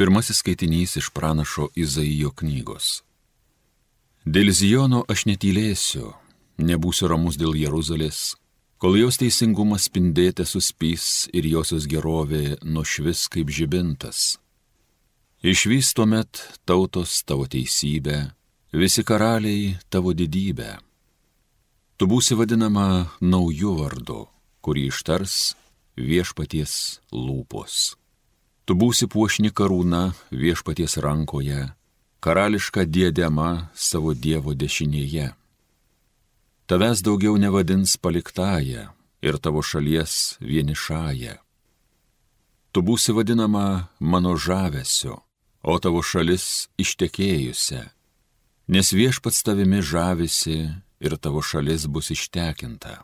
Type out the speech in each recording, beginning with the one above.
Pirmasis skaitinys iš pranašo Izaijo knygos. Dėl Zijono aš netylėsiu, nebūsiu ramus dėl Jeruzalės, kol jos teisingumas spindėte suspys ir josios gerovė nušvis kaip žibintas. Išvys tuomet tautos tavo teisybę, visi karaliai tavo didybę. Tu būsi vadinama naujų vardu, kurį ištars viešpaties lūpos. Tu būsi puošni karūna viešpaties rankoje, karališka diedema savo Dievo dešinėje. Tavęs daugiau nevadins paliktąją ir tavo šalies vienišąją. Tu būsi vadinama mano žavesiu, o tavo šalis ištekėjusią, nes viešpats tavimi žavisi ir tavo šalis bus ištekinta.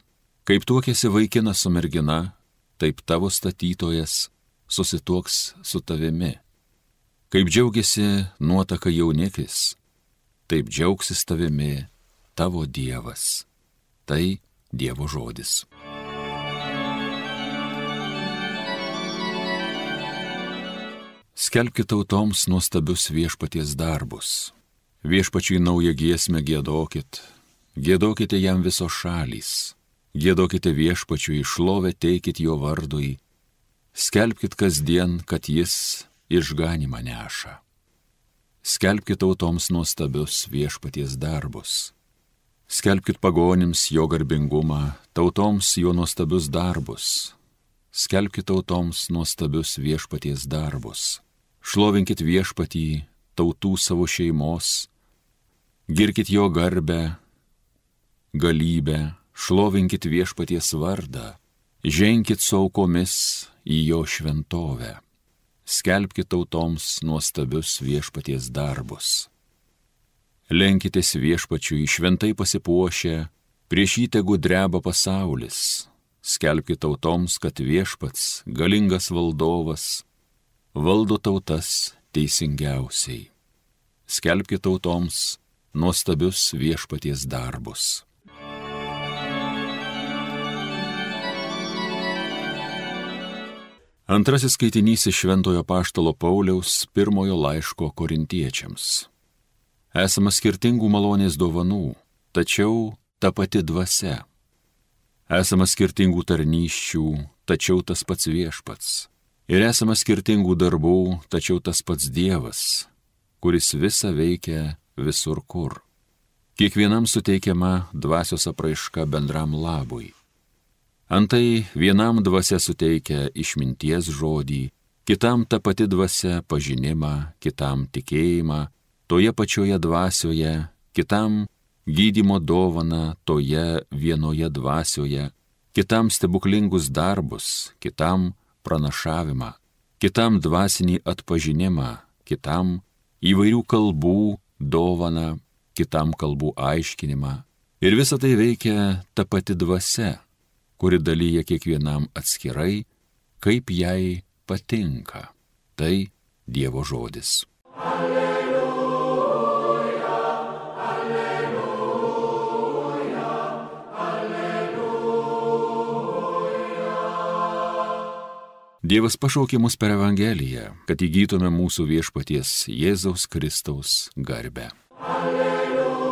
Kaip tuokėsi vaikinas su mergina, taip tavo statytojas susituoks su tavimi. Kaip džiaugiasi nuotaka jaunikis, taip džiaugsis tavimi tavo Dievas. Tai Dievo žodis. Skelbkite tautoms nuostabius viešpaties darbus. Viešpačiui naują giesmę gėdokit, gėdokite jam visos šalys, gėdokite viešpačiui, šlovę teikit jo vardui, Skelbkit kasdien, kad jis išganimą neša. Skelbkit tautoms nuostabius viešpaties darbus. Skelbkit pagonims jo garbingumą, tautoms jo nuostabius darbus. Skelbkit tautoms nuostabius viešpaties darbus. Šlovinkit viešpatį tautų savo šeimos. Girkit jo garbę, galybę, šlovinkit viešpaties vardą. Ženkit su aukomis į jo šventovę. Skelbkite tautoms nuostabius viešpaties darbus. Lenkitės viešpačiui šventai pasipuošę, prieš jį tegu dreba pasaulis. Skelbkite tautoms, kad viešpats, galingas valdovas, valdo tautas teisingiausiai. Skelbkite tautoms nuostabius viešpaties darbus. Antrasis skaitinys iš Šventojo Paštalo Pauliaus pirmojo laiško korintiečiams. Esama skirtingų malonės dovanų, tačiau ta pati dvasia. Esama skirtingų tarnyščių, tačiau tas pats viešpats. Ir esama skirtingų darbų, tačiau tas pats Dievas, kuris visą veikia visur kur. Kiekvienam suteikiama dvasios apraiška bendram labui. Antai vienam dvasia suteikia išminties žodį, kitam ta pati dvasia pažinimą, kitam tikėjimą, toje pačioje dvasioje, kitam gydimo dovana toje vienoje dvasioje, kitam stebuklingus darbus, kitam pranašavimą, kitam dvasinį atpažinimą, kitam įvairių kalbų dovana, kitam kalbų aiškinimą. Ir visa tai veikia ta pati dvasia kuri dalyja kiekvienam atskirai, kaip jai patinka. Tai Dievo žodis. Alleluja, alleluja, alleluja. Dievas pašaukė mus per Evangeliją, kad įgytume mūsų viešpaties Jėzaus Kristaus garbę. Alleluja.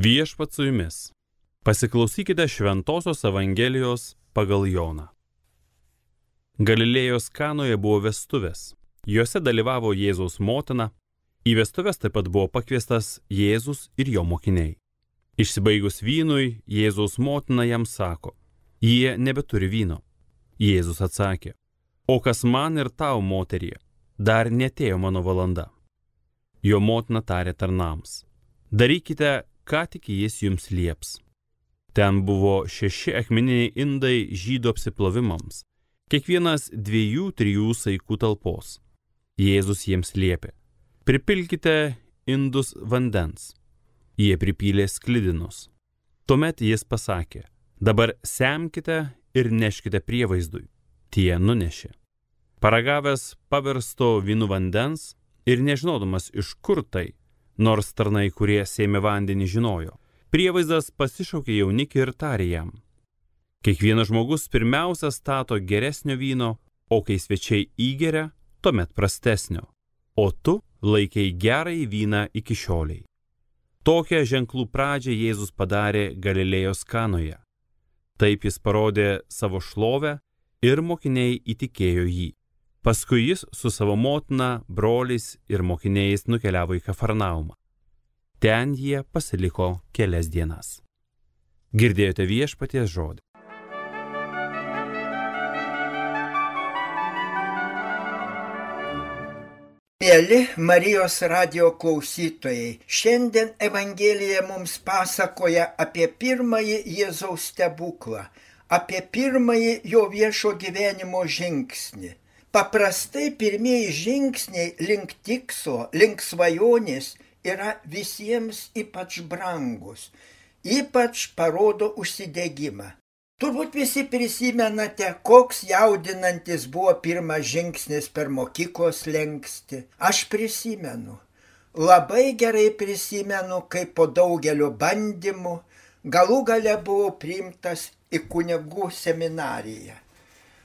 Viešpat su jumis. Pasiklausykite Šventojios Evangelijos pagal Joną. Galilėjos kanoje buvo vestuvės. Juose dalyvavo Jėzaus motina. Į vestuvės taip pat buvo pakviestas Jėzus ir jo mokiniai. Išsibaigus vynui, Jėzaus motina jam sako, jie nebeturi vyno. Jėzus atsakė, o kas man ir tau, moterie, dar netėjo mano valanda. Jo motina tarė tarnams, darykite, ką tik jis jums lieps. Ten buvo šeši akmeniniai indai žydų apsiplovimams, kiekvienas dviejų, trijų saikų talpos. Jėzus jiems liepė, pripilkite indus vandens. Jie pripylė sklidinus. Tuomet jis pasakė, dabar semkite ir neškite prievaizdui. Tie nunešė. Paragavęs paversto vynų vandens ir nežinodamas iš kur tai, nors tarnai, kurie sėmė vandenį, žinojo. Prievaizdas pasišaukė jaunikį ir tarė jam. Kiekvienas žmogus pirmiausia stato geresnio vyno, o kai svečiai įgeria, tuomet prastesnio. O tu laikai gerąjį vyną iki šioliai. Tokią ženklų pradžią Jėzus padarė Galilėjos kanoje. Taip jis parodė savo šlovę ir mokiniai įtikėjo jį. Paskui jis su savo motina, broliais ir mokiniais nukeliavo į Kafarnaumą. Ten jie pasiliko kelias dienas. Girdėjote viešpaties žodį. Mėly Marijos radio klausytojai, šiandien Evangelija mums pasakoja apie pirmąjį Jėzaus stebuklą, apie pirmąjį jo viešo gyvenimo žingsnį. Paprastai pirmieji žingsniai link tikslo, link svajonės yra visiems ypač brangus, ypač parodo užsidėgymą. Turbūt visi prisimenate, koks jaudinantis buvo pirmas žingsnis per mokyklos lengsti. Aš prisimenu. Labai gerai prisimenu, kaip po daugelio bandymų galų gale buvau priimtas į kunigų seminariją.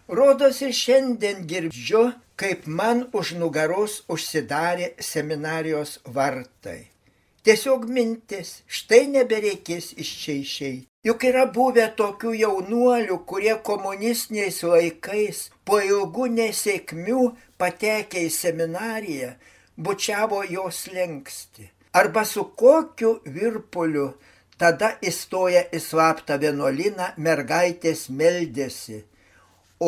Rodos ir šiandien girdžiu, kaip man už nugaros užsidarė seminarijos vartai. Tiesiog mintis, štai nebereikės iš čia išeiti. Juk yra buvę tokių jaunuolių, kurie komunistiniais laikais po ilgų nesėkmių patekę į seminariją, bučiavo jos lengsti. Arba su kokiu virpuliu tada įstoja į slaptą vienuolyną mergaitės meldėsi,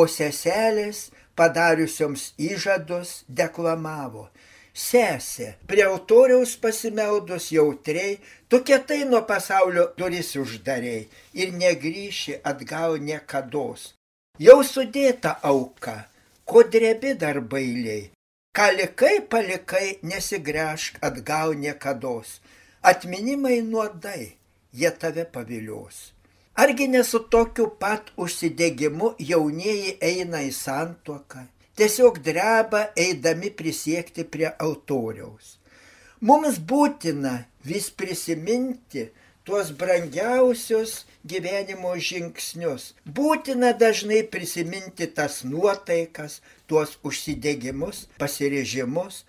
o seselės padariusioms įžadus deklamavo sesė, prie autoriaus pasimeldus jautriai, tu kietai nuo pasaulio duris uždariai ir negryši atgal niekados. Jau sudėta auka, ko drebi dar bailiai, ką likai palikai, nesigręžk atgal niekados. Atminimai nuodai, jie tave pavilios. Argi nesu tokiu pat užsidegimu jaunieji eina į santuoką, tiesiog dreba eidami prisiekti prie altoriaus. Mums būtina vis prisiminti tuos brangiausius gyvenimo žingsnius. Būtina dažnai prisiminti tas nuotaikas, tuos užsidegimus, pasirežimus.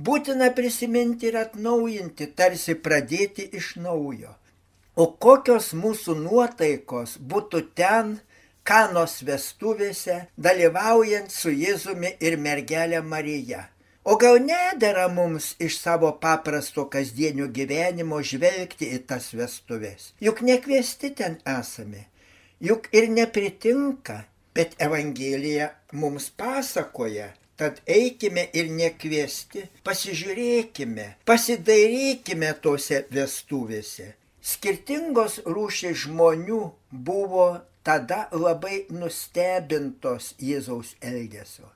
Būtina prisiminti ir atnaujinti, tarsi pradėti iš naujo. O kokios mūsų nuotaikos būtų ten, Kanos vestuvėse, dalyvaujant su Jėzumi ir mergelė Marija. O gal nedėra mums iš savo paprasto kasdienio gyvenimo žvelgti į tas vestuvės? Juk nekviesti ten esame, juk ir nepritinka, bet Evangelija mums pasakoja, Tad eikime ir nekviesti, pasižiūrėkime, pasidairykime tose vestuvėse. Skirtingos rūšės žmonių buvo tada labai nustebintos Jėzaus elgesio.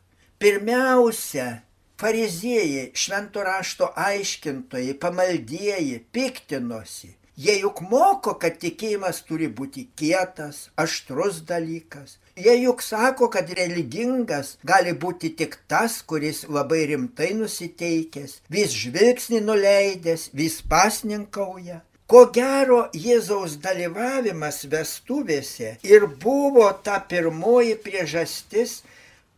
Pirmiausia, fariziejai, švento rašto aiškintojai, pamaldieji piktinosi. Jie juk moko, kad tikėjimas turi būti kietas, aštrus dalykas. Jie juk sako, kad religingas gali būti tik tas, kuris labai rimtai nusiteikęs, vis žvilgsnį nuleidęs, vis pasninkauja. Ko gero Jėzaus dalyvavimas vestuvėse ir buvo ta pirmoji priežastis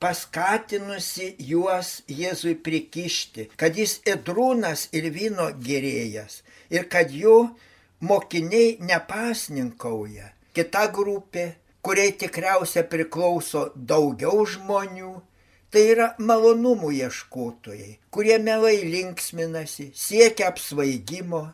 paskatinusi juos Jėzui prikišti, kad jis įdrūnas ir vyno gerėjas ir kad jų mokiniai nepasninkauja. Kita grupė, kuriai tikriausia priklauso daugiau žmonių, tai yra malonumų ieškotojai, kurie melai linksminasi, siekia apsvaigimo,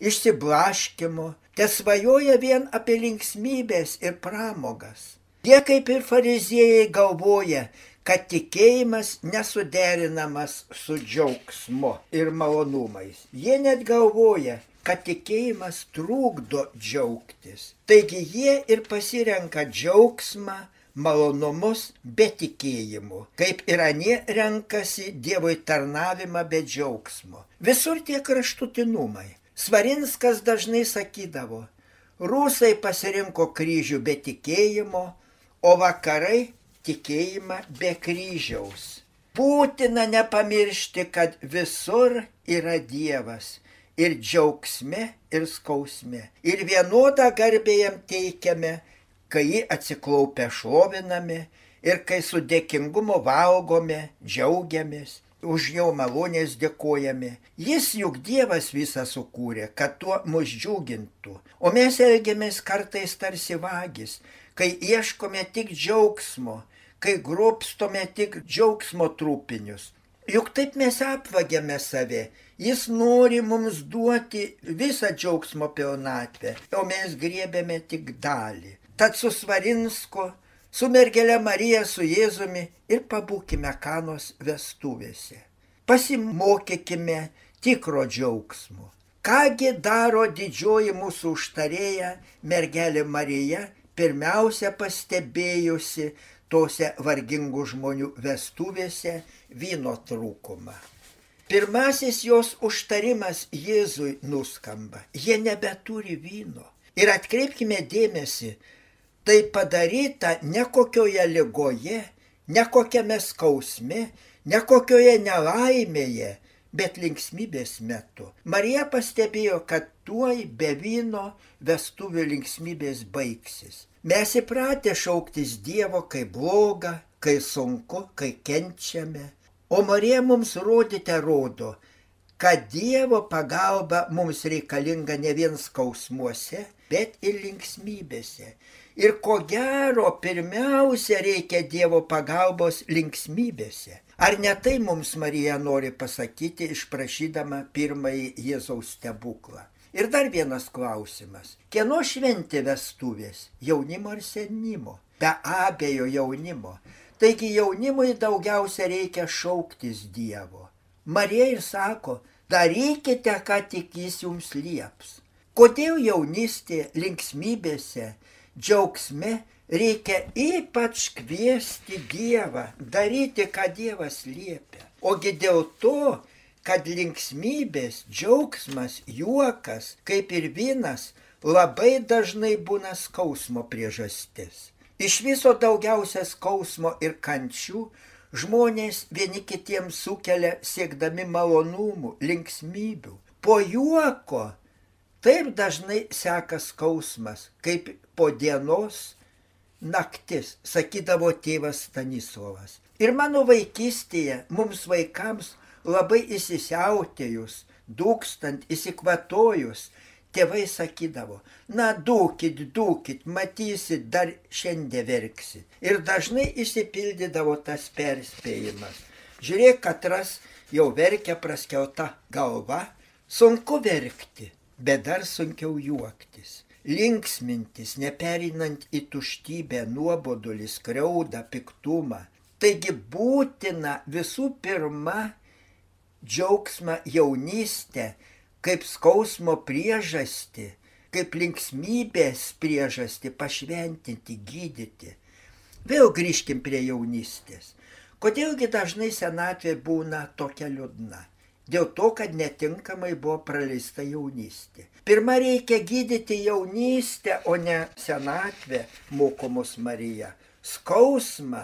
išsiblaškimo, te svajoja vien apie linksmybės ir pramogas. Jie kaip ir fariziejai galvoja, kad tikėjimas nesuderinamas su džiaugsmu ir malonumais. Jie net galvoja, kad tikėjimas trukdo džiaugtis. Taigi jie ir pasirenka džiaugsmą, malonumus be tikėjimų, kaip ir anie renkasi Dievui tarnavimą be džiaugsmo. Visur tie kraštutinumai. Svarinskas dažnai sakydavo, rusai pasirinko kryžių be tikėjimo, o vakarai tikėjimą be kryžiaus. Būtina nepamiršti, kad visur yra Dievas ir džiaugsme, ir skausme. Ir vienodą garbę jam teikiame, kai jį atsiklaupę šloviname ir kai su dėkingumu valgome, džiaugiamės, už jo malonės dėkojame. Jis juk Dievas visą sukūrė, kad tuo mus džiugintų. O mes elgiamės kartais tarsi vagis, kai ieškome tik džiaugsmo, kai grobstome tik džiaugsmo trūpinius. Juk taip mes apvagiame save. Jis nori mums duoti visą džiaugsmo pilnatvę, o mes griebėme tik dalį. Tad su Svarinsku, su mergelė Marija, su Jėzumi ir pabūkime kanos vestuvėse. Pasimokykime tikro džiaugsmo. Kągi daro didžioji mūsų užtarėja mergelė Marija, pirmiausia pastebėjusi tose vargingų žmonių vestuvėse vyno trūkumą. Pirmasis jos užtarimas Jėzui nuskamba. Jie nebeturi vyno. Ir atkreipkime dėmesį, tai padaryta ne kokioje lygoje, ne kokiame skausme, ne kokioje nelaimėje, bet linksmybės metu. Marija pastebėjo, kad tuoj be vyno vestuvių linksmybės baigsis. Mes įpratę šauktis Dievo, kai bloga, kai sunku, kai kenčiame. O Marija mums rodite rodo, kad Dievo pagalba mums reikalinga ne vien skausmuose, bet ir linksmybėse. Ir ko gero, pirmiausia reikia Dievo pagalbos linksmybėse. Ar ne tai mums Marija nori pasakyti, išprašydama pirmąjį Jėzaus stebuklą? Ir dar vienas klausimas. Kieno šventė vestuvės? Jaunimo ar senimo? Be abejo jaunimo. Taigi jaunimui daugiausia reikia šauktis Dievo. Marija ir sako, darykite, ką tik jis jums lieps. Kodėl jaunystė linksmybėse, džiaugsme reikia ypač kviesti Dievą, daryti, ką Dievas liepia. Ogi dėl to, kad linksmybės, džiaugsmas, juokas, kaip ir vynas, labai dažnai būna skausmo priežastis. Iš viso daugiausia skausmo ir kančių žmonės vieni kitiems sukelia siekdami malonumų, linksmybių. Po juoko taip dažnai seka skausmas, kaip po dienos naktis, sakydavo tėvas Stanislavas. Ir mano vaikystėje mums vaikams labai įsisiautėjus, dūkstant, įsikvatojus, tėvai sakydavo, na dūkit, dūkit, matysit, dar šiandien verksit. Ir dažnai išsipildydavo tas perspėjimas. Žiūrėk, katras jau verkia praskelta galva, sunku verkti, bet dar sunkiau juoktis. Linksmintis, neperinant į tuštybę, nuobodulį, skriaudą, piktumą. Taigi būtina visų pirma džiaugsmą jaunystę kaip skausmo priežastį, kaip linksmybės priežastį pašventinti, gydyti. Vėl grįžkim prie jaunystės. Kodėlgi dažnai senatvė būna tokia liūdna? Dėl to, kad netinkamai buvo praleista jaunystė. Pirma reikia gydyti jaunystę, o ne senatvę, mokomos Marija. Skausmą,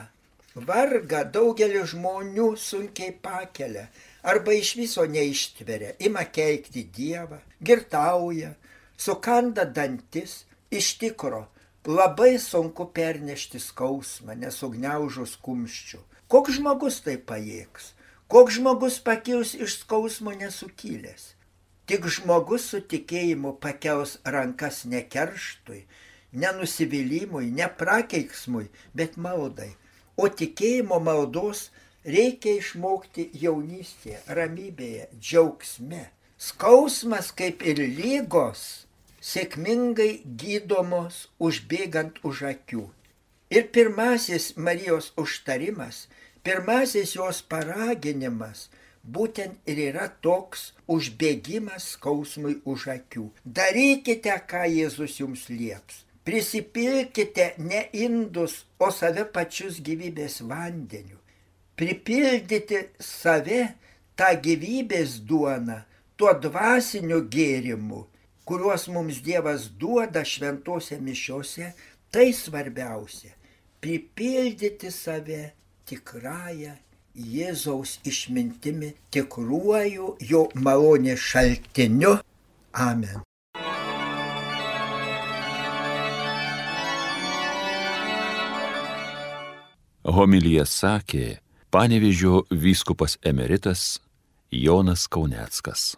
vargą daugelis žmonių sunkiai pakelia arba iš viso neištveria, ima keikti Dievą, girtauja, sukanda dantis, iš tikro labai sunku pernešti skausmą, nesugniaužus kumščių. Koks žmogus tai pajėgs? Koks žmogus pakils iš skausmo nesukilęs? Tik žmogus su tikėjimu pakels rankas ne kerštui, nenusivylimui, ne prakeiksmui, bet maldai. O tikėjimo maldos reikia išmokti jaunystėje, ramybėje, džiaugsme. Skausmas kaip ir lygos sėkmingai gydomos užbėgant už akių. Ir pirmasis Marijos užtarimas, pirmasis jos paraginimas būtent ir yra toks užbėgimas skausmui už akių. Darykite, ką Jėzus jums lieps. Prisipilkite ne indus, o save pačius gyvybės vandeniu pripildyti save tą gyvybės duoną, tuo dvasiniu gėrimu, kuriuos mums Dievas duoda šventose mišiose, tai svarbiausia - pripildyti save tikrąją Jėzaus išmintimi, tikruoju jo malonės šaltiniu. Amen. Homilyje sakė panevižio vyskupas emeritas Jonas Kauneckas.